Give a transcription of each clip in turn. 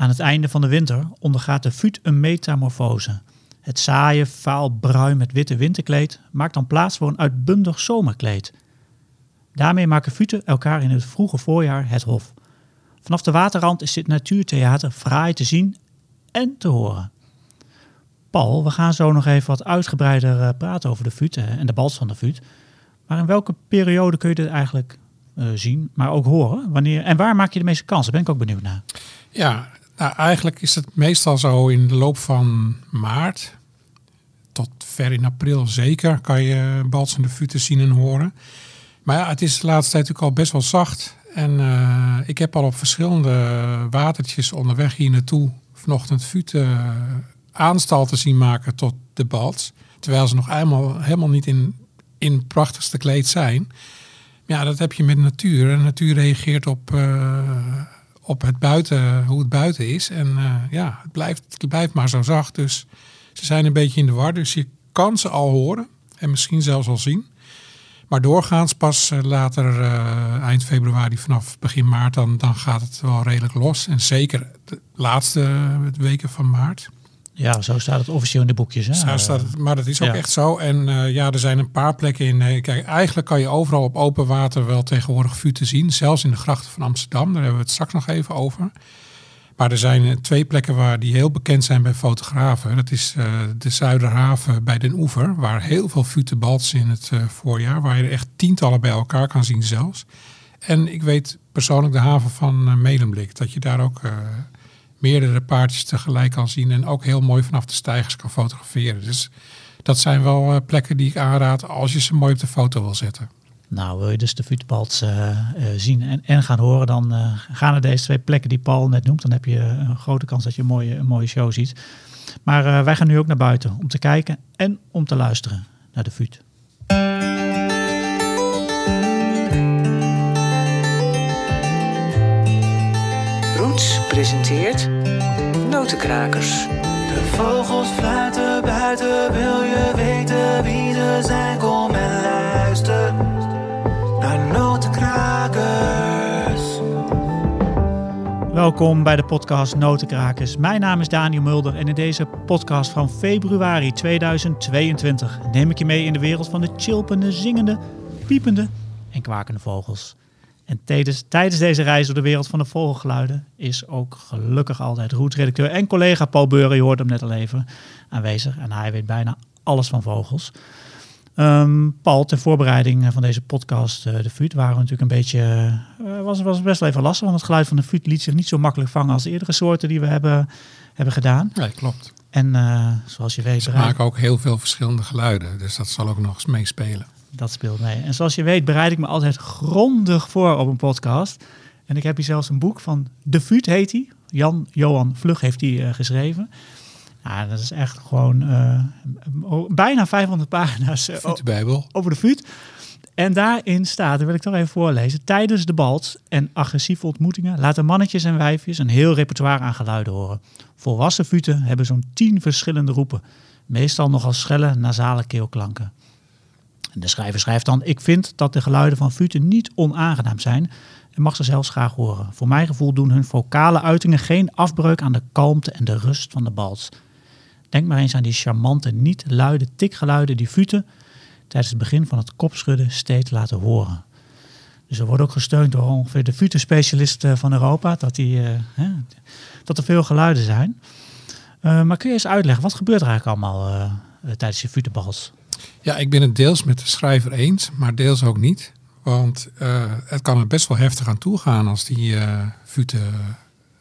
Aan het einde van de winter ondergaat de fut een metamorfose. Het saaie, vaal bruin met witte winterkleed maakt dan plaats voor een uitbundig zomerkleed. Daarmee maken futen elkaar in het vroege voorjaar het hof. Vanaf de waterrand is dit natuurtheater fraai te zien en te horen. Paul, we gaan zo nog even wat uitgebreider eh, praten over de fut eh, en de bals van de fut. Maar in welke periode kun je dit eigenlijk eh, zien, maar ook horen? Wanneer, en waar maak je de meeste kans? Daar ben ik ook benieuwd naar. Ja, nou, eigenlijk is het meestal zo in de loop van maart tot ver in april zeker kan je balsende futen zien en horen. Maar ja, het is de laatste tijd natuurlijk al best wel zacht. En eh, ik heb al op verschillende watertjes onderweg hier naartoe vanochtend futen aanstal te zien maken tot de bals. Terwijl ze nog helemaal niet in, in prachtigste kleed zijn. Ja, dat heb je met natuur. En natuur reageert op, uh, op het buiten, hoe het buiten is. En uh, ja, het blijft, het blijft maar zo zacht. Dus ze zijn een beetje in de war. Dus je kan ze al horen. En misschien zelfs al zien. Maar doorgaans pas later, uh, eind februari, vanaf begin maart, dan, dan gaat het wel redelijk los. En zeker de laatste weken van maart. Ja, zo staat het officieel in de boekjes. Hè? Zo staat het, maar dat is ook ja. echt zo. En uh, ja, er zijn een paar plekken in. Uh, kijk, eigenlijk kan je overal op open water wel tegenwoordig futen zien. Zelfs in de grachten van Amsterdam. Daar hebben we het straks nog even over. Maar er zijn twee plekken waar die heel bekend zijn bij fotografen. Dat is uh, de Zuiderhaven bij Den Oever. Waar heel veel futenbals in het voorjaar. Waar je er echt tientallen bij elkaar kan zien zelfs. En ik weet persoonlijk de haven van Medemblik. Dat je daar ook meerdere paardjes tegelijk kan zien en ook heel mooi vanaf de stijgers kan fotograferen. Dus dat zijn wel uh, plekken die ik aanraad als je ze mooi op de foto wil zetten. Nou, wil je dus de Futebals uh, uh, zien en, en, gaan horen, dan gaan naar deze twee plekken die Paul net noemt. Dan heb je een grote kans dat je een mooie, een mooie show ziet. Maar wij gaan nu ook naar buiten om te kijken en om te luisteren naar de Fut. Presenteert Notenkrakers. De vogels fluiten buiten, wil je weten wie ze zijn? Kom en luister naar Notenkrakers. Welkom bij de podcast Notenkrakers. Mijn naam is Daniel Mulder en in deze podcast van februari 2022 neem ik je mee in de wereld van de chilpende, zingende, piepende en kwakende vogels. En tijdens, tijdens deze reis door de wereld van de vogelgeluiden is ook gelukkig altijd roetredacteur en collega Paul Beuren, je hoort hem net al even, aanwezig. En hij weet bijna alles van vogels. Um, Paul, ter voorbereiding van deze podcast, uh, de FUT, waren we natuurlijk een beetje, uh, was, was best wel even lastig, want het geluid van de FUT liet zich niet zo makkelijk vangen als de eerdere soorten die we hebben, hebben gedaan. Nee, klopt. En uh, zoals je weet... Ze maken ook heel veel verschillende geluiden, dus dat zal ook nog eens meespelen dat speelt mee. En zoals je weet bereid ik me altijd grondig voor op een podcast. En ik heb hier zelfs een boek van De Fut heet hij. Jan Johan Vlug heeft die uh, geschreven. Ja, dat is echt gewoon uh, bijna 500 pagina's uh, Bijbel. over de Fut. En daarin staat, dat wil ik toch even voorlezen. Tijdens de bals en agressieve ontmoetingen laten mannetjes en wijfjes een heel repertoire aan geluiden horen. Volwassen futen hebben zo'n tien verschillende roepen. Meestal nogal schelle, nasale keelklanken. De schrijver schrijft dan: Ik vind dat de geluiden van futen niet onaangenaam zijn en mag ze zelfs graag horen. Voor mijn gevoel doen hun vocale uitingen geen afbreuk aan de kalmte en de rust van de bals. Denk maar eens aan die charmante, niet luide tikgeluiden die futen tijdens het begin van het kopschudden steeds laten horen. Dus er wordt ook gesteund door ongeveer de futenspecialisten van Europa, dat, die, hè, dat er veel geluiden zijn. Uh, maar kun je eens uitleggen, wat gebeurt er eigenlijk allemaal uh, tijdens je futenbals? Ja, ik ben het deels met de schrijver eens, maar deels ook niet. Want uh, het kan er best wel heftig aan toe gaan als die uh, futen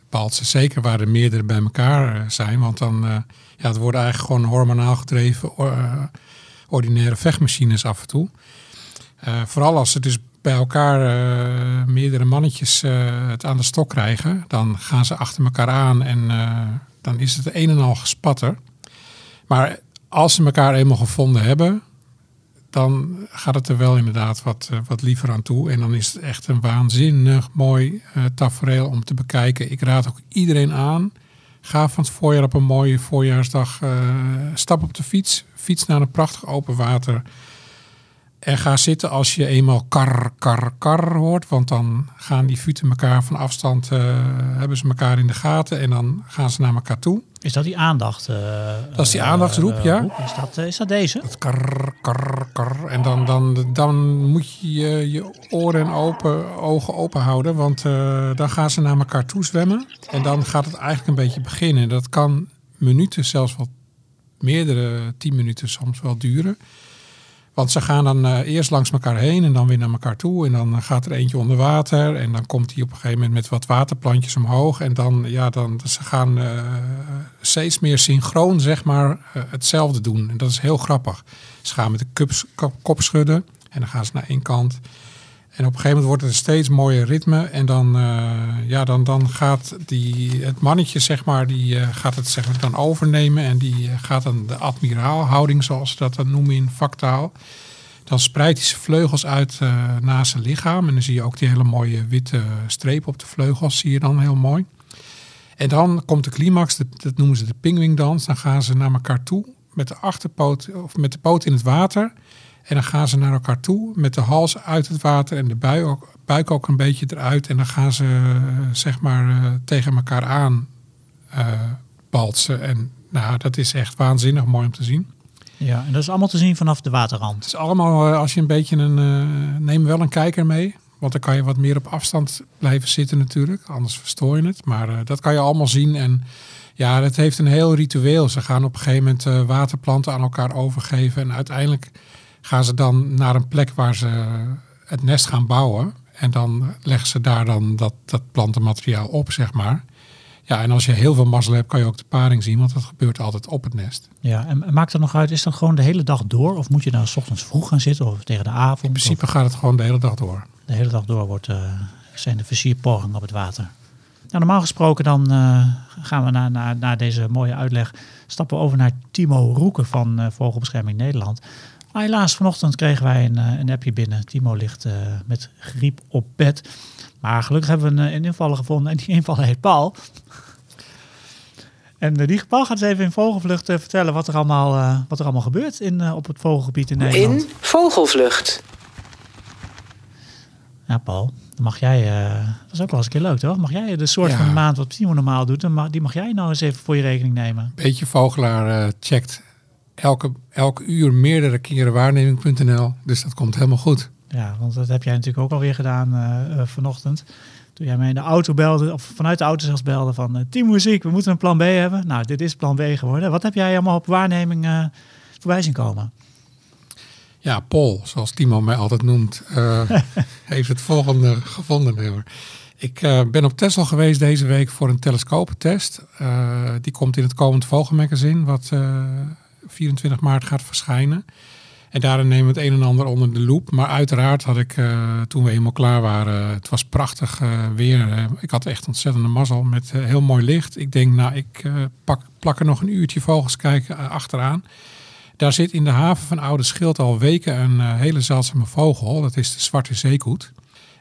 balsen. Zeker waar er meerdere bij elkaar uh, zijn. Want dan uh, ja, het worden eigenlijk gewoon hormonaal gedreven ordinaire vechtmachines af en toe. vooral als ze dus bij elkaar meerdere mannetjes het aan de stok krijgen. Dan gaan ze achter elkaar aan en dan is het een en al gespatter. Maar als ze elkaar eenmaal gevonden hebben, dan gaat het er wel inderdaad wat, uh, wat liever aan toe. En dan is het echt een waanzinnig mooi uh, tafereel om te bekijken. Ik raad ook iedereen aan. Ga van het voorjaar op een mooie voorjaarsdag. Uh, stap op de fiets. Fiets naar een prachtig open water. En ga zitten als je eenmaal kar, kar, kar hoort. Want dan gaan die futen elkaar van afstand, eh, hebben ze elkaar in de gaten. En dan gaan ze naar elkaar toe. Is dat die aandacht? eh, Dat is die aandachtsroep, eh, ja. Is dat, is dat deze? Dat kar, kar, kar. En dan, dan, dan moet je je, je oren en open, ogen open houden. Want dan gaan ze naar elkaar toe zwemmen. En dan gaat het eigenlijk een beetje beginnen. Dat kan minuten, zelfs wel meerdere tien minuten soms wel duren. Want ze gaan dan eh, eerst langs elkaar heen en dan weer naar elkaar toe. En dan eh, gaat er eentje onder water. En dan komt hij op een gegeven moment met wat waterplantjes omhoog. En dan, ja, dan ze gaan eh, steeds meer synchroon, zeg maar, hetzelfde doen. En dat is heel grappig. Ze gaan met de kups, kop schudden. En dan gaan ze naar één kant. En op een gegeven moment wordt het een steeds mooier ritme. En dan, eh, ja, dan, dan gaat die, het mannetje, zeg maar, die eh, gaat het zeg maar, dan overnemen. En die eh, gaat dan de admiraalhouding, zoals ze dat dan noemen in vaktaal. Dan spreidt hij zijn vleugels uit naast zijn lichaam. En dan zie je ook die hele mooie witte streep op de vleugels, zie je dan heel mooi. En dan komt de climax, dat noemen ze de pingwingdans. Dan gaan ze naar elkaar toe met de achterpoot of met de poot in het water. En dan gaan ze naar elkaar toe met de hals uit het water en de buik ook, buik ook een beetje eruit. En dan gaan ze eh, zeg maar eh, tegen elkaar aan balsen. En nou, dat is echt waanzinnig mooi om te zien. Ja, en dat is allemaal te zien vanaf de waterrand. Het is allemaal, als je een beetje een, neem wel een kijker mee. Want dan kan je wat meer op afstand blijven zitten natuurlijk. Anders verstoor je het. Maar dat kan je allemaal zien. En ja, het heeft een heel ritueel. Ze gaan op een gegeven moment waterplanten aan elkaar overgeven. En uiteindelijk gaan ze dan naar een plek waar ze het nest gaan bouwen. En dan leggen ze daar dan dat, dat plantenmateriaal op, zeg maar. Ja, en als je heel veel mazzel hebt, kan je ook de paring zien. Want dat gebeurt altijd op het nest. Ja, en maakt dat nog uit, is dat gewoon de hele dag door? Of moet je dan s ochtends vroeg gaan zitten of tegen de avond? In principe gaat het gewoon de hele dag door. De hele dag door wordt, eh, zijn de versierpogingen op het water. Nou, normaal gesproken dan eh, gaan we na, na, na deze mooie uitleg stappen over naar Timo Roeken van eh, Vogelbescherming Nederland. Maar helaas, vanochtend kregen wij een, eh, een appje binnen. Timo ligt eh, met griep op bed. Maar gelukkig hebben we een, eh, een invaller gevonden en die invaller heet Paul. En die Paul gaat eens even in vogelvlucht vertellen wat er allemaal, eh, wat er allemaal gebeurt in, eh, op het vogelgebied in Nederland. In Vogelvlucht. Ja, Paul, dan mag jij, eh, dat is ook wel eens een keer leuk, toch? Mag jij de soort Ja. van de maand wat Timo normaal doet, dan mag, die mag jij nou eens even voor je rekening nemen. Beetje Vogelaar eh, checkt elke, elke uur meerdere keren waarneming.nl. Dus dat komt helemaal goed. Ja, want dat heb jij natuurlijk ook alweer gedaan eh, eh, vanochtend. Toen jij mij in de auto belde, of vanuit de auto zelfs belde van uh, Timo is ziek, we moeten een plan B hebben. Nou, dit is plan B geworden. Wat heb jij allemaal op waarneming eh, voorbij zien komen? Ja, Paul, zoals Timo mij altijd noemt, heeft het volgende gevonden. Ik ben op Texel geweest deze week voor een telescopentest. Die komt in het komend Vogelmagazine, wat 24 maart gaat verschijnen. En daarin nemen we het een en ander onder de loep. Maar uiteraard had ik, eh, toen we helemaal klaar waren, het was prachtig eh, weer. Ik had echt ontzettende mazzel met eh, heel mooi licht. Ik denk, nou, ik pak, plak er nog een uurtje vogels kijken achteraan. Daar zit in de haven van Oude Schild al weken een hele zeldzame vogel. Dat is de zwarte zeekoet.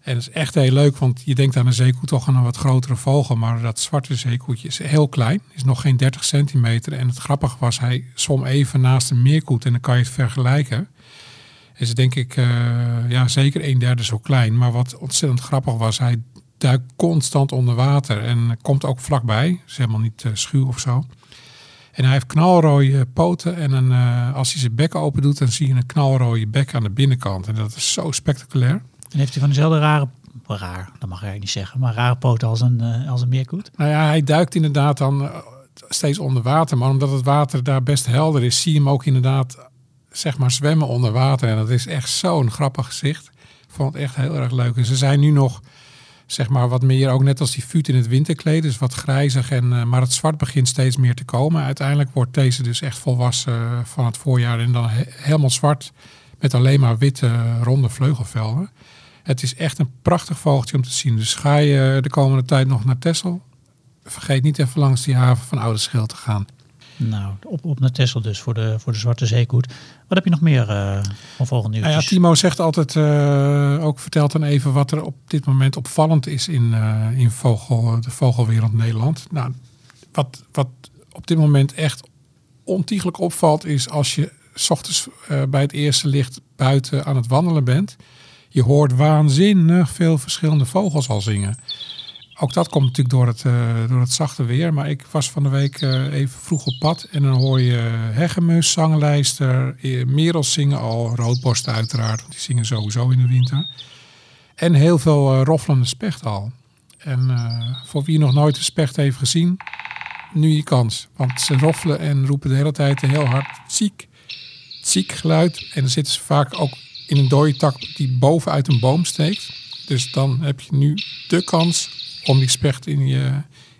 En dat is echt heel leuk, want je denkt aan een zeekoet toch aan een wat grotere vogel. Maar dat zwarte zeekoetje is heel klein, is nog geen 30 centimeter. En het grappige was, hij zwom even naast een meerkoet en dan kan je het vergelijken. Is denk ik eh, ja, zeker een derde zo klein. Maar wat ontzettend grappig was, hij duikt constant onder water en komt ook vlakbij. Is helemaal niet eh, schuw of zo. En hij heeft knalrode poten en een, eh, als hij zijn bek open doet, dan zie je een knalrode bek aan de binnenkant. En dat is zo spectaculair. En heeft hij van dezelfde rare, raar, dat mag jij niet zeggen, maar rare poten als een, eh, als een meerkoet? Nou ja, hij duikt inderdaad dan eh, steeds onder water. Maar omdat het water daar best helder is, zie je hem ook inderdaad zeg maar zwemmen onder water. En dat is echt zo'n grappig gezicht. Ik vond het echt heel erg leuk. En ze zijn nu nog zeg maar wat meer, ook net als die fut in het winterkleed. Dus wat grijzig. En, eh, maar het zwart begint steeds meer te komen. Uiteindelijk wordt deze dus echt volwassen van het voorjaar. En dan he- helemaal zwart met alleen maar witte ronde vleugelvelden. Het is echt een prachtig vogeltje om te zien. Dus ga je de komende tijd nog naar Texel, vergeet niet even langs die haven van Oude Schild te gaan. Nou, op, op naar Texel dus voor de, voor de zwarte zeekoet. Wat heb je nog meer eh van volgende Nou ja? Timo zegt altijd, eh, ook vertelt dan even wat er op dit moment opvallend is in, eh, in vogel, de vogelwereld Nederland. Nou, wat, wat op dit moment echt ontiegelijk opvalt is als je s ochtends bij het eerste licht buiten aan het wandelen bent, je hoort waanzinnig veel verschillende vogels al zingen. Ook dat komt natuurlijk door het, eh, door het zachte weer. Maar ik was van de week eh, even vroeg op pad. En dan hoor je hegemus, zanglijster, eh, merels zingen al. Roodborsten uiteraard, want die zingen sowieso in de winter. En heel veel eh, roffelende specht al. En voor wie nog nooit een specht heeft gezien, nu je kans. Want ze roffelen en roepen de hele tijd heel hard ziek, ziek geluid. En dan zitten ze vaak ook in een dode tak die bovenuit een boom steekt. Dus dan heb je nu de kans om die specht in je,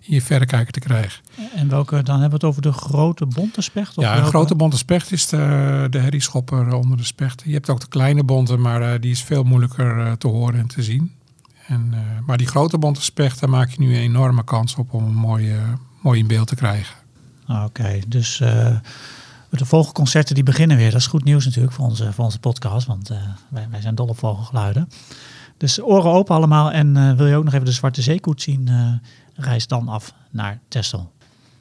in je verrekijker te krijgen. En welke, dan hebben we het over de grote bonte specht? Of Ja, een welke? grote bonte specht is de, de herrieschopper onder de specht. Je hebt ook de kleine bonte, maar eh, die is veel moeilijker eh, te horen en te zien. En, eh, maar die grote bonte specht, daar maak je nu een enorme kans op om een mooi, eh, mooi in beeld te krijgen. Oké, dus eh, de vogelconcerten die beginnen weer. Dat is goed nieuws natuurlijk voor onze, voor onze podcast, want eh, wij, wij zijn dol op vogelgeluiden. Dus oren open allemaal en eh, wil je ook nog even de Zwarte Zeekoets zien, eh, reis dan af naar Texel.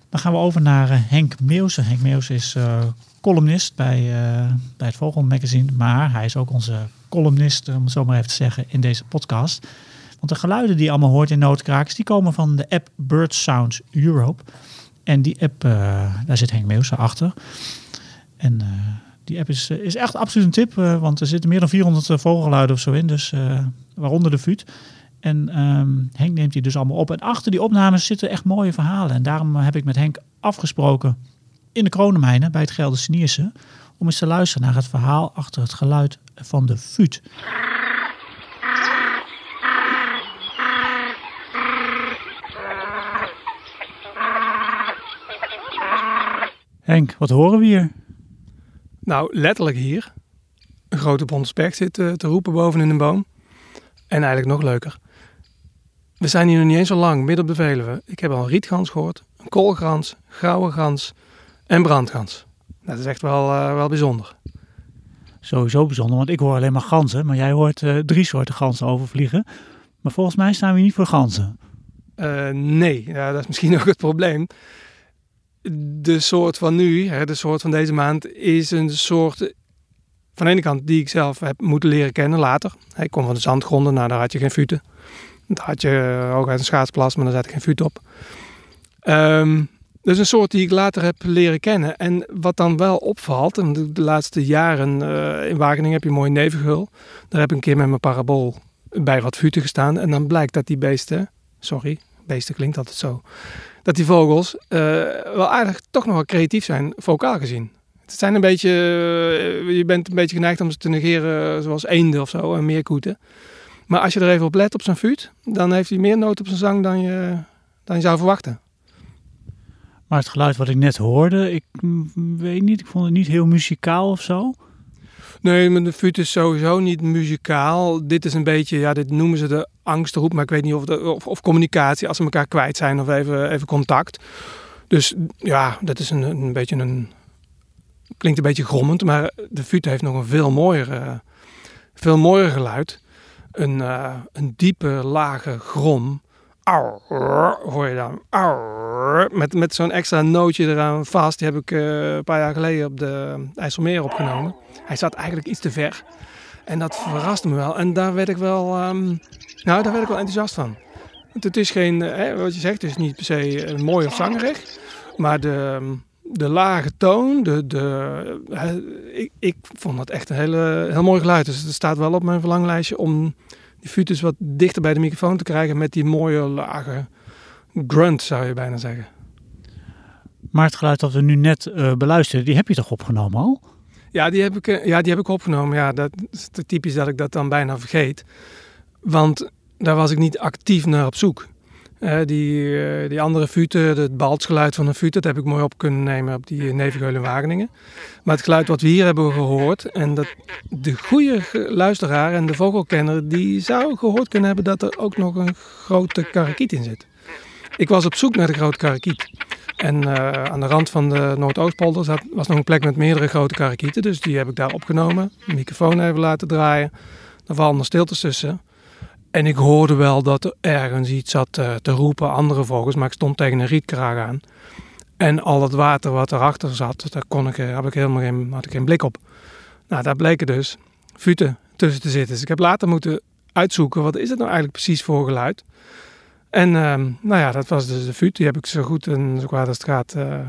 Dan gaan we over naar Henk Meeuwse. Henk Meeuwse is columnist bij, bij het Vogelmagazine, maar hij is ook onze columnist, om het zo maar even te zeggen, in deze podcast. Want de geluiden die je allemaal hoort in Noodkrakers, die komen van de app Bird Sounds Europe. En die app, eh, daar zit Henk Meeuwse achter. En eh, die app is, eh, is echt absoluut een tip, want er zitten meer dan 400 eh, vogelgeluiden of zo in, dus, waaronder de vuut. En ehm, Henk neemt die dus allemaal op. En achter die opnames zitten echt mooie verhalen. En daarom heb ik met Henk afgesproken in de Kronenmijnen bij het Gelderse Nierse... om eens te luisteren naar het verhaal achter het geluid van de vuut. Henk, wat horen we hier? Nou, letterlijk hier. Een grote bonte zit eh, te roepen boven in een boom. En eigenlijk nog leuker. We zijn hier nog niet eens zo lang, midden op de Veluwe. Ik heb al een rietgans gehoord, een koolgrans, gouden gans en brandgans. Dat is echt wel, eh, wel bijzonder. Sowieso bijzonder, want ik hoor alleen maar ganzen. Maar jij hoort eh, drie soorten ganzen overvliegen. Maar volgens mij staan we hier niet voor ganzen. Nee, ja, dat is misschien ook het probleem. De soort van nu, hè, de soort van deze maand, is een soort van de ene kant die ik zelf heb moeten leren kennen later. Ik kom van de zandgronden, nou daar had je geen futen. Daar had je eh, ook uit een schaatsplas, maar daar zat geen fut op. Ehm dus een soort die ik later heb leren kennen. En wat dan wel opvalt, de laatste jaren eh, in Wageningen heb je een mooie nevengeul. Daar heb ik een keer met mijn parabool bij wat futen gestaan. En dan blijkt dat die beesten, sorry, beesten klinkt altijd zo, dat die vogels eh, wel aardig toch nog wel creatief zijn, vocaal gezien. Het zijn een beetje, eh, je bent een beetje geneigd om ze te negeren zoals eenden of zo en meerkoeten. Maar als je er even op let op zijn fuut, dan heeft hij meer noot op zijn zang dan je, dan je zou verwachten. Maar het geluid wat ik net hoorde, ik mm, weet niet, ik vond het niet heel muzikaal of zo. Nee, maar de fuut is sowieso niet muzikaal. Dit is een beetje, ja, dit noemen ze de angstroep, maar ik weet niet of, de, of, of communicatie als ze elkaar kwijt zijn of even, even contact. Dus ja, dat is een, een beetje een, klinkt een beetje grommend, maar de fuut heeft nog een veel mooier, eh, veel mooier geluid. Een, eh, een diepe, lage grom. Auw, hoor je dan. Auw, met met zo'n extra nootje eraan vast. Die heb ik eh, een paar jaar geleden op de IJsselmeer opgenomen. Hij zat eigenlijk iets te ver. En dat verraste me wel. En daar werd ik wel, ehm, nou, daar werd ik wel enthousiast van. Want het is geen, eh, hè, wat je zegt, het is niet per se eh, mooi of zangerig. Maar de, de lage toon, de, de, hè, ik, ik vond dat echt een hele, heel mooi geluid. Dus het staat wel op mijn verlanglijstje om die futus wat dichter bij de microfoon te krijgen met die mooie lage grunt, zou je bijna zeggen. Maar het geluid dat we nu net eh, beluisteren, die heb je toch opgenomen al? Ja, die heb ik, eh, ja, die heb ik opgenomen. Ja, dat is typisch dat ik dat dan bijna vergeet. Want daar was ik niet actief naar op zoek. Eh, die, eh, die andere futen, het baltsgeluid van een fut, dat heb ik mooi op kunnen nemen op die Nevengeul in Wageningen. Maar het geluid wat we hier hebben gehoord, en dat de goede luisteraar en de vogelkenner, die zou gehoord kunnen hebben dat er ook nog een grote karakiet in zit. Ik was op zoek naar de grote karakiet. En eh, aan de rand van de Noordoostpolder was nog een plek met meerdere grote karakieten. Dus die heb ik daar opgenomen. De microfoon even laten draaien. Er vallen er stiltes tussen. En ik hoorde wel dat er ergens iets zat eh, te roepen, andere vogels. Maar ik stond tegen een rietkraag aan. En al dat water wat erachter zat, daar kon ik, eh, heb ik helemaal geen, had ik geen blik op. Nou, daar bleken dus futen tussen te zitten. Dus ik heb later moeten uitzoeken, wat is het nou eigenlijk precies voor geluid? En ehm, nou ja, dat was dus de fut. Die heb ik zo goed en zo kwaad als het gaat eh,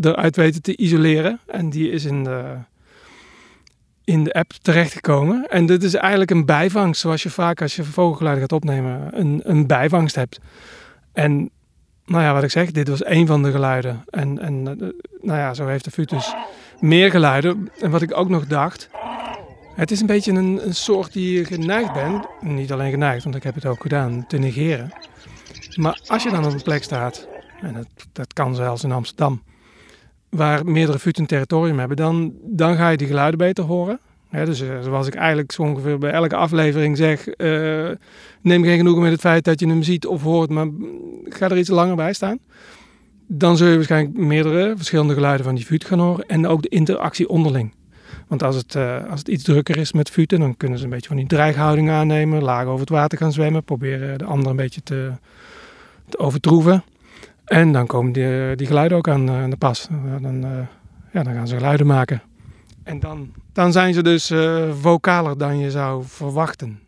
eruit weten te isoleren. En die is in de, in de app terechtgekomen. En dit is eigenlijk een bijvangst, zoals je vaak als je vogelgeluiden gaat opnemen, een, een bijvangst hebt. En nou ja, wat ik zeg, dit was één van de geluiden. En, en eh, nou ja, zo heeft de fut dus meer geluiden. En wat ik ook nog dacht, het is een beetje een, een soort die je geneigd bent, niet alleen geneigd, want ik heb het ook gedaan, te negeren. Maar als je dan op een plek staat, en dat, dat kan zelfs in Amsterdam, waar meerdere futen territorium hebben, dan, dan ga je die geluiden beter horen. dus eh, zoals ik eigenlijk zo ongeveer bij elke aflevering zeg, eh, neem geen genoegen met het feit dat je hem ziet of hoort, maar ga er iets langer bij staan. Dan zul je waarschijnlijk meerdere verschillende geluiden van die fut gaan horen en ook de interactie onderling. Want als het, eh, als het iets drukker is met futen, dan kunnen ze een beetje van die dreighouding aannemen, laag over het water gaan zwemmen, proberen de ander een beetje te, te overtroeven. En dan komen die, die geluiden ook aan, aan de pas. Dan, ja, dan gaan ze geluiden maken. En dan, dan zijn ze dus uh, vocaler dan je zou verwachten.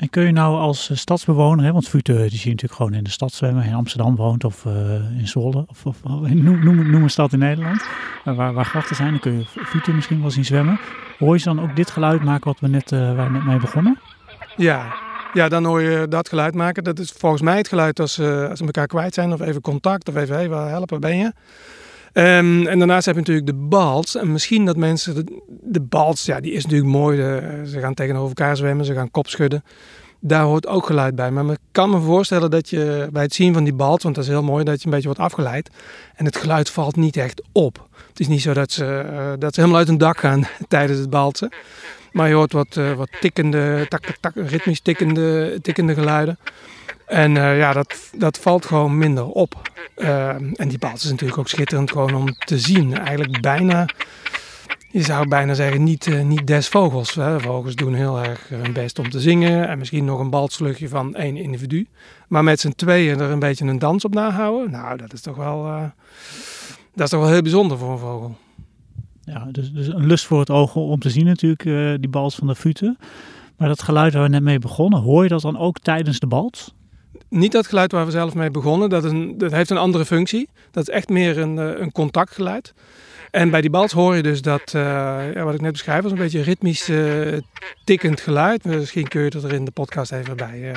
En kun je nou als stadsbewoner, hè, want Fute die zie je natuurlijk gewoon in de stad zwemmen, in Amsterdam woont of uh, in Zwolle, of, of noem, noem, noem, een stad in Nederland, waar, waar grachten zijn, dan kun je Fute misschien wel zien zwemmen. Hoor je dan ook dit geluid maken wat we net, waar we net mee begonnen? Ja, ja, dan hoor je dat geluid maken. Dat is volgens mij het geluid als, als ze elkaar kwijt zijn of even contact of even, hey, waar helpen, ben je? Um, en daarnaast heb je natuurlijk de bals. En misschien dat mensen, de, bals, ja, die is natuurlijk mooi. Ze gaan tegenover elkaar zwemmen, ze gaan kop schudden. Daar hoort ook geluid bij. Maar ik kan me voorstellen dat je bij het zien van die bals, want dat is heel mooi, dat je een beetje wordt afgeleid. En het geluid valt niet echt op. Het is niet zo dat ze, uh, dat ze helemaal uit hun dak gaan tijdens het balsen. Maar je hoort wat, uh, wat tikkende, tak, tak, ritmisch tikkende, tikkende geluiden. En uh, ja, dat, dat valt gewoon minder op. Uh, en die bals is natuurlijk ook schitterend gewoon om te zien. Eigenlijk bijna, je zou bijna zeggen, niet, uh, niet des vogels. Hè. Vogels doen heel erg hun best om te zingen. En misschien nog een balslugje van één individu. Maar met z'n tweeën er een beetje een dans op nahouden. Nou, dat is toch wel, dat is toch wel heel bijzonder voor een vogel. Ja, dus, dus een lust voor het oog om te zien natuurlijk, die bals van de futen. Maar dat geluid waar we net mee begonnen, hoor je dat dan ook tijdens de bals? Niet dat geluid waar we zelf mee begonnen, dat, dat heeft een andere functie. Dat is echt meer een, een contactgeluid. En bij die bals hoor je dus dat, uh, ja, wat ik net beschrijf, was een beetje ritmisch uh, tikkend geluid. Misschien kun je er in de podcast even bij,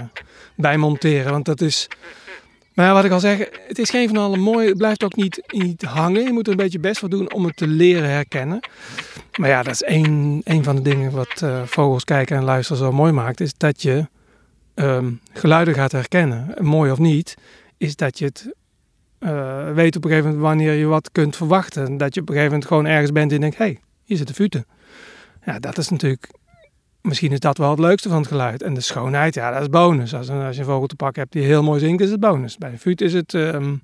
bij monteren. Want dat is, maar ja, wat ik al zeg, het is geen van alle mooi. Het blijft ook niet, niet hangen. Je moet er een beetje best voor doen om het te leren herkennen. Maar ja, dat is één, één van de dingen wat vogels kijken en luisteren zo mooi maakt. Is dat je um, geluiden gaat herkennen, mooi of niet, is dat je het uh, weet op een gegeven moment wanneer je wat kunt verwachten. Dat je op een gegeven moment gewoon ergens bent en denkt, hé, hey, hier zit de futen. Ja, dat is natuurlijk, misschien is dat wel het leukste van het geluid. En de schoonheid, ja, dat is bonus. Als, als je een vogel te pakken hebt die heel mooi zingt, is het bonus. Bij een fut is het, um,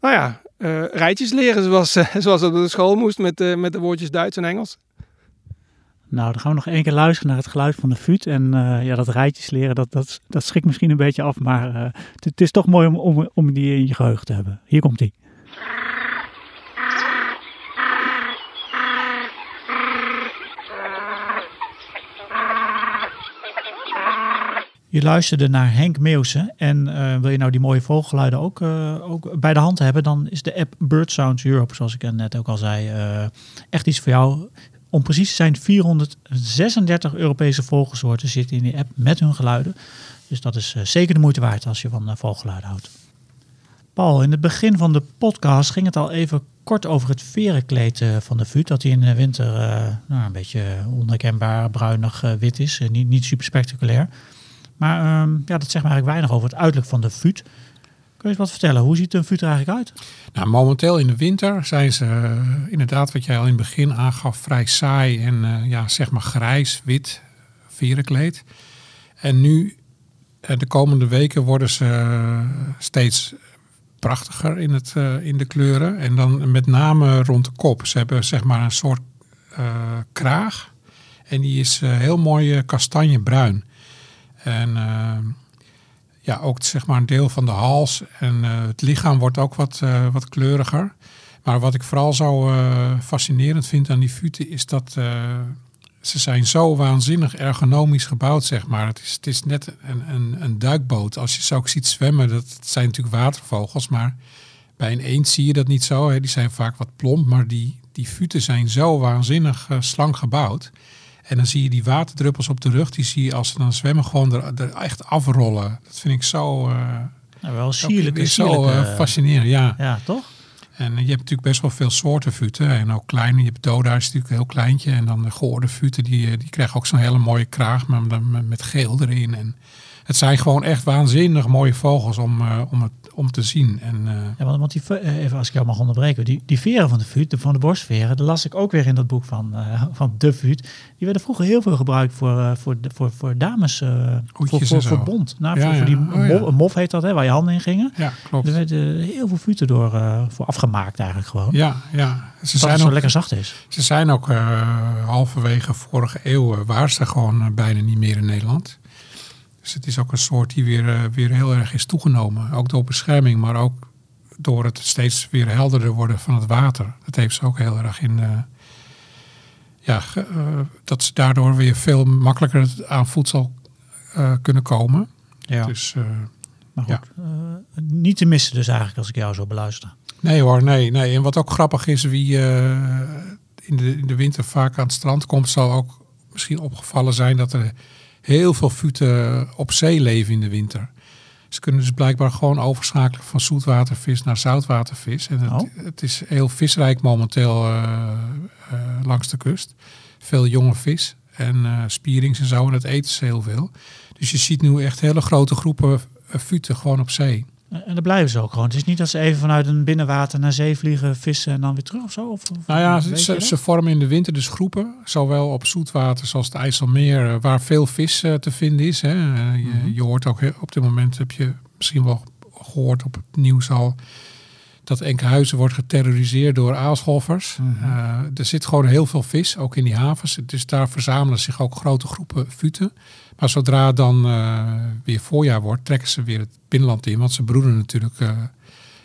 nou ja, uh, rijtjes leren zoals, uh, zoals op de school moest met, uh, met de woordjes Duits en Engels. Nou, dan gaan we nog één keer luisteren naar het geluid van de fut. En uh, ja, dat rijtjes leren, dat, dat, dat misschien een beetje af. Maar uh, het, is toch mooi om, om, die in je geheugen te hebben. Hier komt die. Je luisterde naar Henk Meeuwse en uh, wil je nou die mooie vogelgeluiden ook, ook bij de hand hebben, dan is de app Bird Sounds Europe, zoals ik net ook al zei, echt iets voor jou om precies te zijn, 436 Europese vogelsoorten zitten in die app met hun geluiden. Dus dat is uh, zeker de moeite waard als je van uh, vogelgeluiden houdt. Paul, in het begin van de podcast ging het al even kort over het verenkleed uh, van de fut. Dat hij in de winter nou, een beetje onherkenbaar bruinig wit is. niet, niet super spectaculair. Maar um, ja, dat zegt maar eigenlijk weinig over het uiterlijk van de fut. Kun je eens wat vertellen? Hoe ziet een fut eigenlijk uit? Nou, momenteel in de winter zijn ze uh, inderdaad, wat jij al in het begin aangaf, vrij saai en uh, ja, zeg maar grijs, wit, verenkleed. En nu, uh, de komende weken, worden ze steeds prachtiger in, het, in de kleuren. En dan met name rond de kop. Ze hebben zeg maar een soort kraag. En die is heel mooi kastanjebruin. En ja, ook zeg maar een deel van de hals en eh, het lichaam wordt ook wat, eh, wat kleuriger. Maar wat ik vooral zo eh, fascinerend vind aan die futen is dat ze zijn zo waanzinnig ergonomisch gebouwd, zeg maar. Het is, het is net een, een, een duikboot. Als je ze ook ziet zwemmen, dat zijn natuurlijk watervogels, maar bij een eend zie je dat niet zo. Hè. Die zijn vaak wat plomp, maar die, die futen zijn zo waanzinnig slank gebouwd. En dan zie je die waterdruppels op de rug, die zie je als ze dan zwemmen gewoon er, er echt afrollen. Dat vind ik zo, eh Nou, wel sierlijk. weer zo eh, fascinerend. Ja. ja, toch? En je hebt natuurlijk best wel veel soorten futen. En ook kleine. Je hebt Doda is natuurlijk een heel kleintje. En dan de gehoorde futen, die, eh, die krijgen ook zo'n hele mooie kraag maar met, met geel erin. En het zijn gewoon echt waanzinnig mooie vogels om, eh, om, het, om te zien. En eh, Ja, want, want die, eh, even als ik jou mag onderbreken, die, die veren van de vuut, de, van de borstveren, dat las ik ook weer in dat boek van, eh, van de vuut. Die werden vroeger heel veel gebruikt voor, voor, de- voor, voor dames, voor, voor, voor zo. bond. Nou, Ja, voor, voor ja. die Oh, mof heet dat, hè, waar je handen in gingen. ja, klopt. Er werden heel veel vuuten door, voor afgemaakt eigenlijk gewoon. Ja, ja. Ze dat het zijn zo ook, lekker zacht is. ze zijn ook halverwege vorige eeuw waren ze gewoon bijna niet meer in Nederland. Dus het is ook een soort die weer, eh, weer heel erg is toegenomen. Ook door bescherming, maar ook door het steeds weer helderder worden van het water. Dat heeft ze ook heel erg in. eh, ja, eh, dat ze daardoor weer veel makkelijker aan voedsel eh, kunnen komen. Ja. Dus maar goed, niet te missen dus eigenlijk als ik jou zo beluister. nee hoor, nee, nee. En wat ook grappig is, wie in, de, in de winter vaak aan het strand komt, zal ook misschien opgevallen zijn dat er heel veel futen op zee leven in de winter. Ze kunnen dus blijkbaar gewoon overschakelen van zoetwatervis naar zoutwatervis. En het, Oh. het is heel visrijk momenteel eh, eh, langs de kust. Veel jonge vis en eh spierings en zo. En dat eten ze heel veel. Dus je ziet nu echt hele grote groepen futen gewoon op zee. En dan blijven ze ook gewoon. Het is niet dat ze even vanuit een binnenwater naar zee vliegen, vissen en dan weer terug of zo? Of, of- Nou ja, ze, dat? vormen in de winter dus groepen. Zowel op zoetwater zoals het IJsselmeer, eh, waar veel vis eh, te vinden is. Hè. Eh, je, Mhm. je hoort ook, op dit moment heb je misschien wel gehoord op het nieuws al... dat Enkhuizen wordt geterroriseerd door aalscholvers. Mhm. Er zit gewoon heel veel vis, ook in die havens. Dus daar verzamelen zich ook grote groepen futen. Maar zodra het dan eh, weer voorjaar wordt, trekken ze weer het binnenland in. Want ze broeden natuurlijk eh,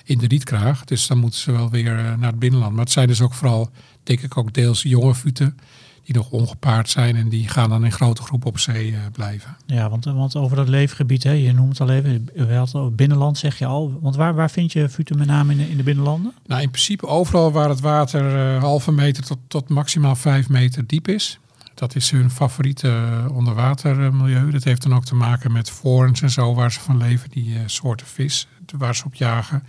in de rietkraag. Dus dan moeten ze wel weer eh, naar het binnenland. Maar het zijn dus ook vooral, denk ik, ook deels jonge futen die nog ongepaard zijn. En die gaan dan in grote groepen op zee blijven. Ja, want, want over dat leefgebied, hè, je noemt het al even, het binnenland zeg je al. Want waar, waar vind je futen met name in de, in de binnenlanden? Nou, in principe overal waar het water halve meter tot, tot maximaal vijf meter diep is. Dat is hun favoriete eh, onderwatermilieu. Dat heeft dan ook te maken met forens en zo waar ze van leven, die eh, soorten vis waar ze op jagen.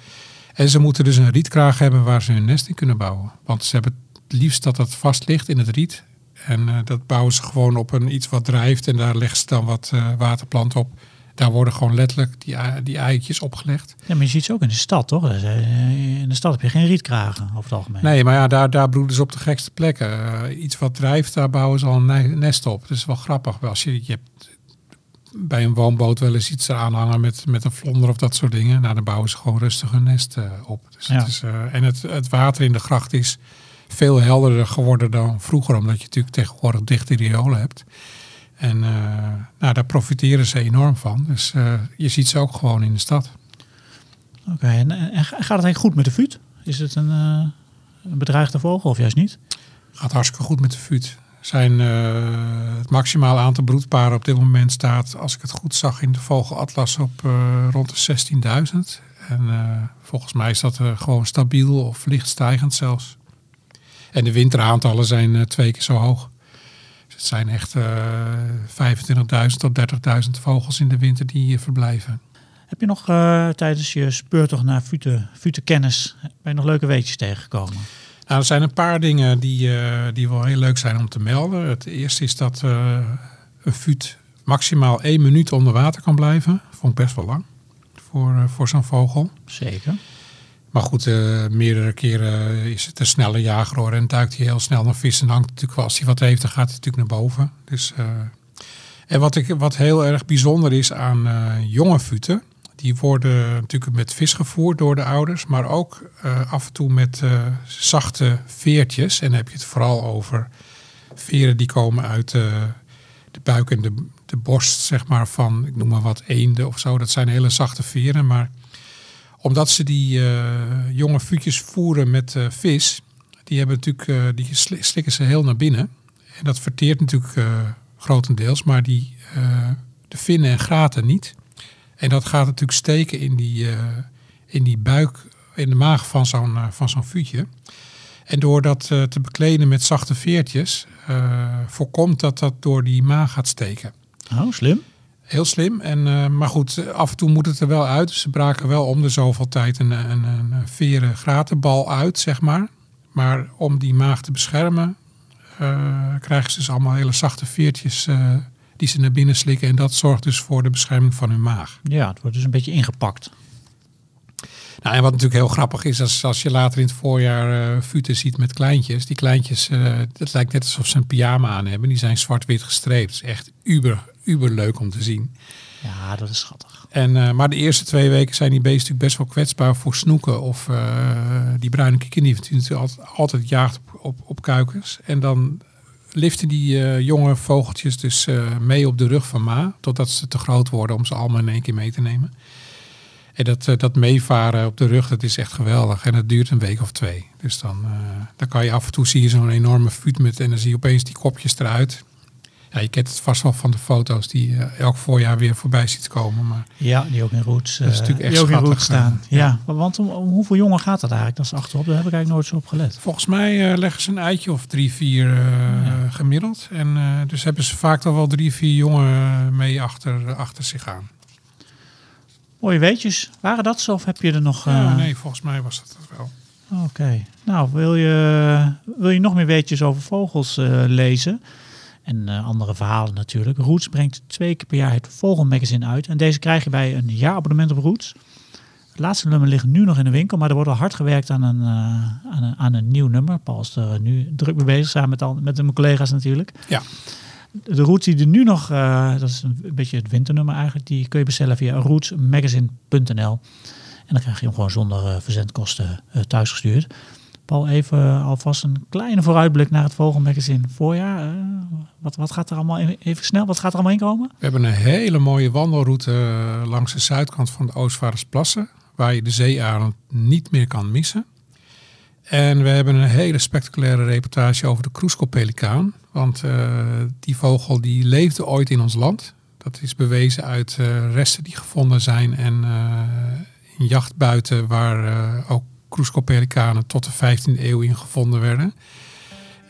En ze moeten dus een rietkraag hebben waar ze hun nest in kunnen bouwen. Want ze hebben het liefst dat het vast ligt in het riet. En eh, dat bouwen ze gewoon op een iets wat drijft en daar leggen ze dan wat eh, waterplant op. Daar worden gewoon letterlijk die, die eitjes opgelegd. Ja, maar je ziet ze ook in de stad, toch? Eh, In de stad heb je geen rietkragen over het algemeen. Nee, maar ja, daar, daar broeden ze op de gekste plekken. Eh, iets wat drijft, daar bouwen ze al een ne- nest op. Dat is wel grappig. Als je, je hebt bij een woonboot wel eens iets eraan hangen met, met een vlonder of dat soort dingen. Nou, dan bouwen ze gewoon rustig een nest eh, op. Dus Ja. het is, en het, het water in de gracht is veel helderder geworden dan vroeger. Omdat je natuurlijk tegenwoordig dichte riolen hebt. En eh, nou, daar profiteren ze enorm van. Dus eh, je ziet ze ook gewoon in de stad. Oké, en, en gaat het eigenlijk goed met de vuut? Is het een, eh, een bedreigde vogel of juist niet? Gaat hartstikke goed met de vuut. Zijn, het maximale aantal broedparen op dit moment staat, als ik het goed zag, in de vogelatlas op rond de 16.000. En volgens mij is dat gewoon stabiel of licht stijgend zelfs. En de winteraantallen zijn twee keer zo hoog. Het zijn echt eh 25.000 tot 30.000 vogels in de winter die hier verblijven. Heb je nog eh, tijdens je speurtocht naar futen, futenkennis, ben je nog leuke weetjes tegengekomen? Nou, er zijn een paar dingen die, eh, die wel heel leuk zijn om te melden. Het eerste is dat eh, een fut maximaal één minuut onder water kan blijven. Vond ik best wel lang voor, eh, voor zo'n vogel. Zeker. Maar goed, eh, meerdere keren is het een snelle jager hoor. En duikt hij heel snel naar vis. En hangt natuurlijk als hij wat heeft, dan gaat hij natuurlijk naar boven. Dus, eh, en wat, ik, wat heel erg bijzonder is aan eh, jonge futen. Die worden natuurlijk met vis gevoerd door de ouders. Maar ook af en toe met zachte veertjes. En dan heb je het vooral over veren die komen uit de buik en de, de borst zeg maar, van, ik noem maar wat, eenden of zo. Dat zijn hele zachte veren. Maar omdat ze die eh, jonge vuurtjes voeren met eh, vis, die, hebben natuurlijk, eh, die sli- slikken ze heel naar binnen. En dat verteert natuurlijk grotendeels, maar die, de vinnen en graten niet. En dat gaat natuurlijk steken in die, in die buik, in de maag van zo'n van zo'n. En door dat te bekleden met zachte veertjes, voorkomt dat dat door die maag gaat steken. Oh, slim. Heel slim. En, eh, maar goed, af en toe moet het er wel uit. Dus ze braken wel om de zoveel tijd een, een, een veren gratenbal uit, zeg maar. Maar om die maag te beschermen, eh, krijgen ze dus allemaal hele zachte veertjes eh, die ze naar binnen slikken. En dat zorgt dus voor de bescherming van hun maag. Ja, het wordt dus een beetje ingepakt. Nou, en wat natuurlijk heel grappig is, als, als je later in het voorjaar eh futen ziet met kleintjes. Die kleintjes, het lijkt net alsof ze een pyjama aan hebben. Die zijn zwart-wit gestreept. Echt uber, uber leuk om te zien. Ja, dat is schattig. En, eh, maar de eerste twee weken zijn die beesten natuurlijk best wel kwetsbaar voor snoeken. Of eh, die bruine kikkerdief die natuurlijk altijd, altijd jaagt op, op, op kuikens. En dan liften die eh, jonge vogeltjes dus mee op de rug van Ma. Totdat ze te groot worden om ze allemaal in één keer mee te nemen. En dat, dat meevaren op de rug, dat is echt geweldig. En dat duurt een week of twee. Dus dan, dan kan je af en toe zie je zo'n enorme vuut met en dan zie je opeens die kopjes eruit. Ja, je kent het vast wel van de foto's die eh, elk voorjaar weer voorbij ziet komen. Maar Ja, die ook in roots, Dat is eh, natuurlijk echt die ook in roots staan. eh, ja, want om, om hoeveel jongen gaat dat eigenlijk? Dat is achterop, daar heb ik eigenlijk nooit zo op gelet. volgens mij leggen ze een eitje of drie, vier gemiddeld. En dus hebben ze vaak toch wel drie, vier jongen mee achter, achter zich aan. Mooie weetjes. Waren dat zo of heb je er nog... Ja, nee, volgens mij was dat wel. Oké. Nou, wil je, wil je nog meer weetjes over vogels lezen? En eh, andere verhalen natuurlijk. Roots brengt twee keer per jaar het Vogelmagazine uit. En deze krijg je bij een jaarabonnement op Roots. Het laatste nummer ligt nu nog in de winkel, maar er wordt al hard gewerkt aan een, eh, aan een, aan een nieuw nummer. Paul is er nu druk mee bezig, samen met, al, met mijn collega's natuurlijk. Ja. De Roots die er nu nog, eh, dat is een, beetje het winternummer eigenlijk, die kun je bestellen via rootsmagazine.nl. En dan krijg je hem gewoon zonder eh, verzendkosten eh, thuisgestuurd. Paul, even alvast een kleine vooruitblik naar het Vogelmagazine voorjaar. Eh, wat, wat gaat er allemaal in, even snel, wat gaat er allemaal in komen? We hebben een hele mooie wandelroute eh, langs de zuidkant van de Oostvaardersplassen. Waar je de zeearend niet meer kan missen. En we hebben een hele spectaculaire reportage over de kroeskoppelikaan. Want eh, die vogel die leefde ooit in ons land. Dat is bewezen uit resten die gevonden zijn. En eh, in jachtbuiten waar ook kroeskoppelikanen tot de 15e eeuw in gevonden werden.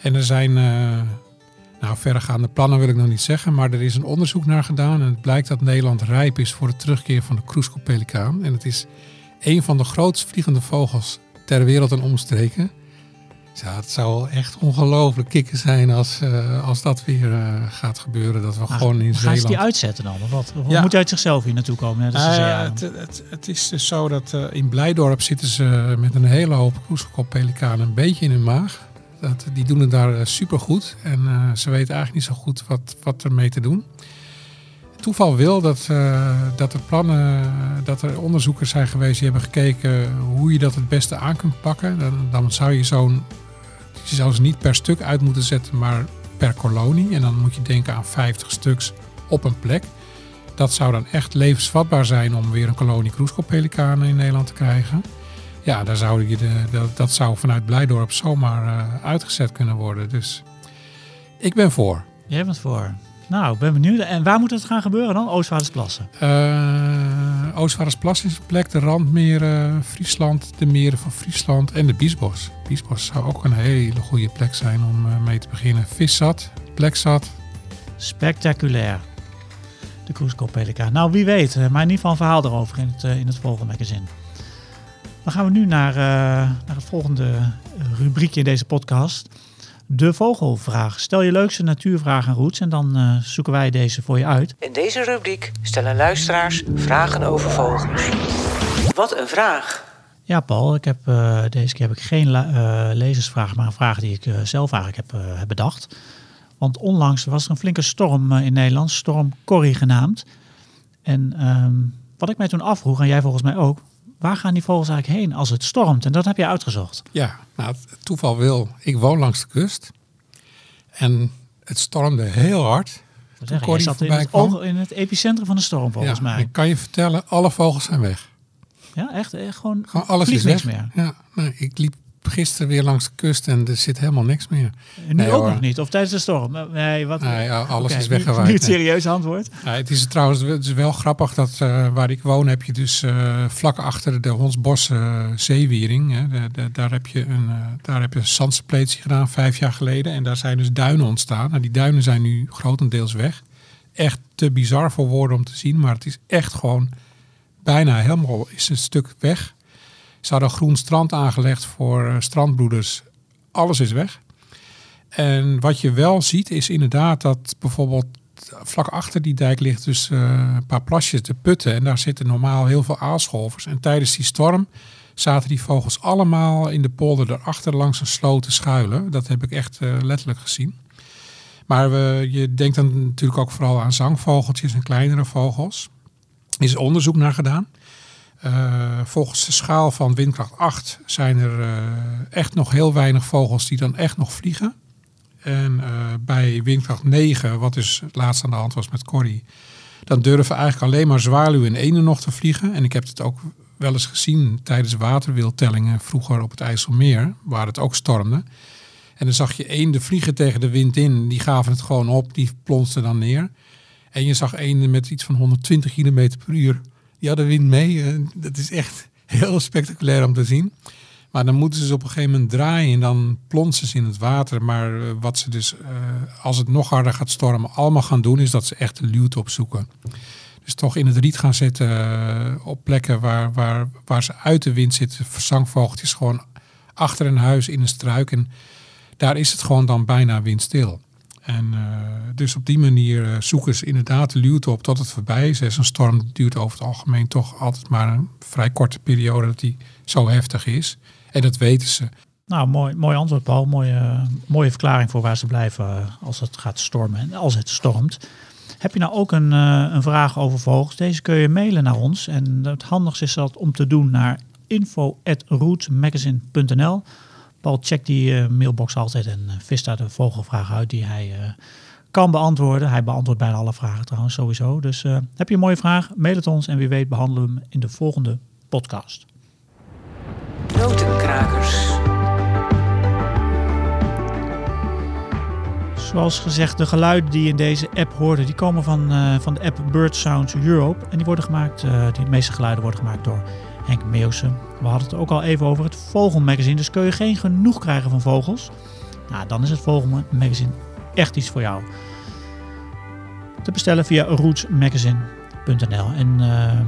En er zijn... eh, nou, verregaande plannen wil ik nog niet zeggen, maar er is een onderzoek naar gedaan en het blijkt dat Nederland rijp is voor de terugkeer van de kroeskopelikaan. En het is een van de grootst vliegende vogels ter wereld en omstreken. Ja, het zou wel echt ongelooflijk kicken zijn als, eh, als dat weer eh, gaat gebeuren. Dat we Maar gewoon in Gaan ze die Zeeland... uitzetten dan? Of wat? Of Ja. moet hij uit zichzelf hier naartoe komen? de Eh, zeearend? het, het, het is dus zo dat eh, in Blijdorp zitten ze met een hele hoop kroeskopelikanen een beetje in hun maag. Dat, die doen het daar supergoed. En ze weten eigenlijk niet zo goed wat, wat ermee te doen. Toeval wil dat, dat er plannen, dat er onderzoekers zijn geweest die hebben gekeken hoe je dat het beste aan kunt pakken. Dan, dan zou je zo'n, je zou ze niet per stuk uit moeten zetten, maar per kolonie. En dan moet je denken aan 50 stuks op een plek. Dat zou dan echt levensvatbaar zijn om weer een kolonie kroeskoppelikanen in Nederland te krijgen. Ja, daar zou je de, dat, dat zou vanuit Blijdorp zomaar uh, uitgezet kunnen worden. Dus ik ben voor. Jij bent voor. Nou, ik ben benieuwd. En waar moet het gaan gebeuren dan? Oostvaardersplassen? Uh, Oostvaardersplas is een plek, de randmeren, Friesland, de meren van Friesland en de Biesbos. Biesbos zou ook een hele goede plek zijn om uh, mee te beginnen. Viszat, plekzat. Spectaculair. De kroeskoppelikaan. Nou, wie weet. Maar in ieder geval een verhaal erover in het, in het volgende magazine. Dan gaan we nu naar, uh, naar het volgende rubriekje in deze podcast. De vogelvraag. Stel je leukste natuurvraag aan Roots en dan uh, zoeken wij deze voor je uit. In deze rubriek stellen luisteraars vragen over vogels. Wat een vraag! Ja, Paul, ik heb, uh, deze keer heb ik geen uh, lezersvraag, maar een vraag die ik zelf eigenlijk heb, heb, bedacht. Want onlangs was er een flinke storm in Nederland, storm Corrie genaamd. En um, wat ik mij toen afvroeg, en jij volgens mij ook, waar gaan die vogels eigenlijk heen als het stormt? En dat heb je uitgezocht. Ja, nou, toeval wil. Ik woon langs de kust. En het stormde heel hard. zeggen, je zat in het, oog- in het epicentrum van de storm volgens ja, mij. Ik kan je vertellen, alle vogels zijn weg. Ja, echt, echt gewoon, Gewoon alles is niks weg. meer. Ja, nee, ik liep gisteren weer langs de kust en er zit helemaal niks meer. Nu Nee, ook hoor. nog niet, of tijdens de storm. Nee, wat, Nee, alles is nu- weggewaaid. Nu het serieus antwoord. Het is trouwens het is wel grappig dat eh, waar ik woon heb je dus eh, vlak achter de Honsbos eh, zeewiering. Hè, de- de- daar, heb je een, daar heb je een zandspletie gedaan vijf jaar geleden. En daar zijn dus duinen ontstaan. Nou, die duinen zijn nu grotendeels weg. Echt te bizar voor woorden om te zien. Maar het is echt gewoon bijna helemaal is een stuk weg. Ze hadden groen strand aangelegd voor eh, strandbroeders. Alles is weg. En wat je wel ziet is inderdaad dat bijvoorbeeld vlak achter die dijk ligt dus eh, een paar plasjes, de putten. En daar zitten normaal heel veel aalscholvers. En tijdens die storm zaten die vogels allemaal in de polder erachter langs een sloot te schuilen. Dat heb ik echt eh, letterlijk gezien. Maar we, je denkt dan natuurlijk ook vooral aan zangvogeltjes en kleinere vogels. Er is onderzoek naar gedaan. Eh, volgens de schaal van windkracht 8 zijn er eh, echt nog heel weinig vogels die dan echt nog vliegen. En eh, bij windkracht 9, wat dus het laatst aan de hand was met Corrie, dan durven eigenlijk alleen maar zwaluwen en eenden nog te vliegen. En ik heb het ook wel eens gezien tijdens waterwildtellingen vroeger op het IJsselmeer, waar het ook stormde. En dan zag je eenden vliegen tegen de wind in, die gaven het gewoon op, die plonsten dan neer. En je zag eenden met iets van 120 km per uur, die hadden wind mee. Eh, Dat is echt heel spectaculair om te zien. Maar dan moeten ze op een gegeven moment draaien en dan plonsen ze in het water. Maar eh, wat ze dus, eh, als het nog harder gaat stormen, allemaal gaan doen, is dat ze echt de luwte opzoeken. Dus toch in het riet gaan zitten op plekken waar, waar, waar ze uit de wind zitten. Verzangvogeltjes gewoon achter een huis in een struik. En daar is het gewoon dan bijna windstil. En eh, dus op die manier eh, zoeken ze inderdaad de luwte op tot het voorbij is. En Zo'n storm duurt over het algemeen toch altijd maar een vrij korte periode dat die zo heftig is. En dat weten ze. Nou, mooi, mooi antwoord, Paul. Mooie, mooie verklaring voor waar ze blijven eh, als het gaat stormen en als het stormt. Heb je nou ook een, eh, een vraag over vogels? Deze kun je mailen naar ons. En het handigste is dat om te doen naar info.rootsmagazine.nl. Paul checkt die eh, mailbox altijd en eh, vist daar de vogelvraag uit die hij eh, kan beantwoorden. Hij beantwoordt bijna alle vragen trouwens sowieso. Dus heb je een mooie vraag, mail het ons en wie weet behandelen we hem in de volgende podcast. Notenkrakers. Zoals gezegd, de geluiden die je in deze app hoorde, die komen van, van de app Bird Sounds Europe. En die worden gemaakt, eh, die meeste geluiden worden gemaakt door Henk Meeuwsen. We hadden het ook al even over het Vogelmagazine. Dus kun je geen genoeg krijgen van vogels? Nou, dan is het Vogelmagazine echt iets voor jou. Te bestellen via rootsmagazine.nl. En ehm,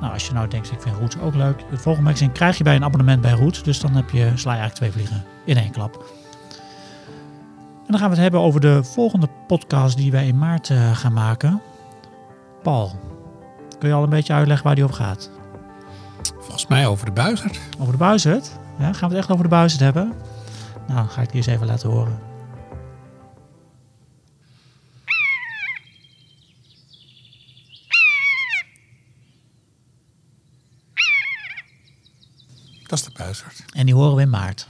nou, als je nou denkt, ik vind Roots ook leuk. Het Vogelmagazine krijg je bij een abonnement bij Roots. Dus dan heb je, sla je eigenlijk twee vliegen in één klap. En dan gaan we het hebben over de volgende podcast die wij in maart eh, gaan maken. Paul, kun je al een beetje uitleggen waar die over gaat? Volgens mij over de buizerd. Over de buizerd? Ja, gaan we het echt over de buizerd hebben? Nou, dan ga ik die eens even laten horen. Dat is de buizerd. En die horen we in maart.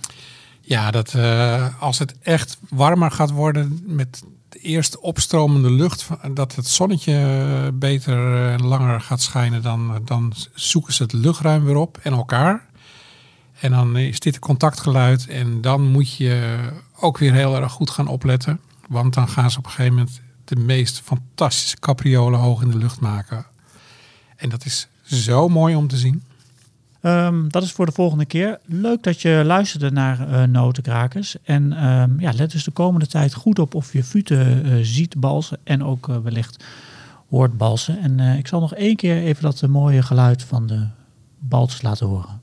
Ja, dat, eh, als het echt warmer gaat worden met de eerste opstromende lucht, dat het zonnetje beter en langer gaat schijnen, dan, dan zoeken ze het luchtruim weer op en elkaar. En dan is dit contactgeluid en dan moet je ook weer heel erg goed gaan opletten. Want dan gaan ze op een gegeven moment de meest fantastische capriolen hoog in de lucht maken. En dat is zo mooi om te zien. Ehm, dat is voor de volgende keer. Leuk dat je luisterde naar eh Notenkrakers. En ehm, ja, let dus de komende tijd goed op of je futen eh, ziet balsen en ook eh, wellicht hoort balsen. En ik zal nog één keer even dat mooie geluid van de balsers laten horen.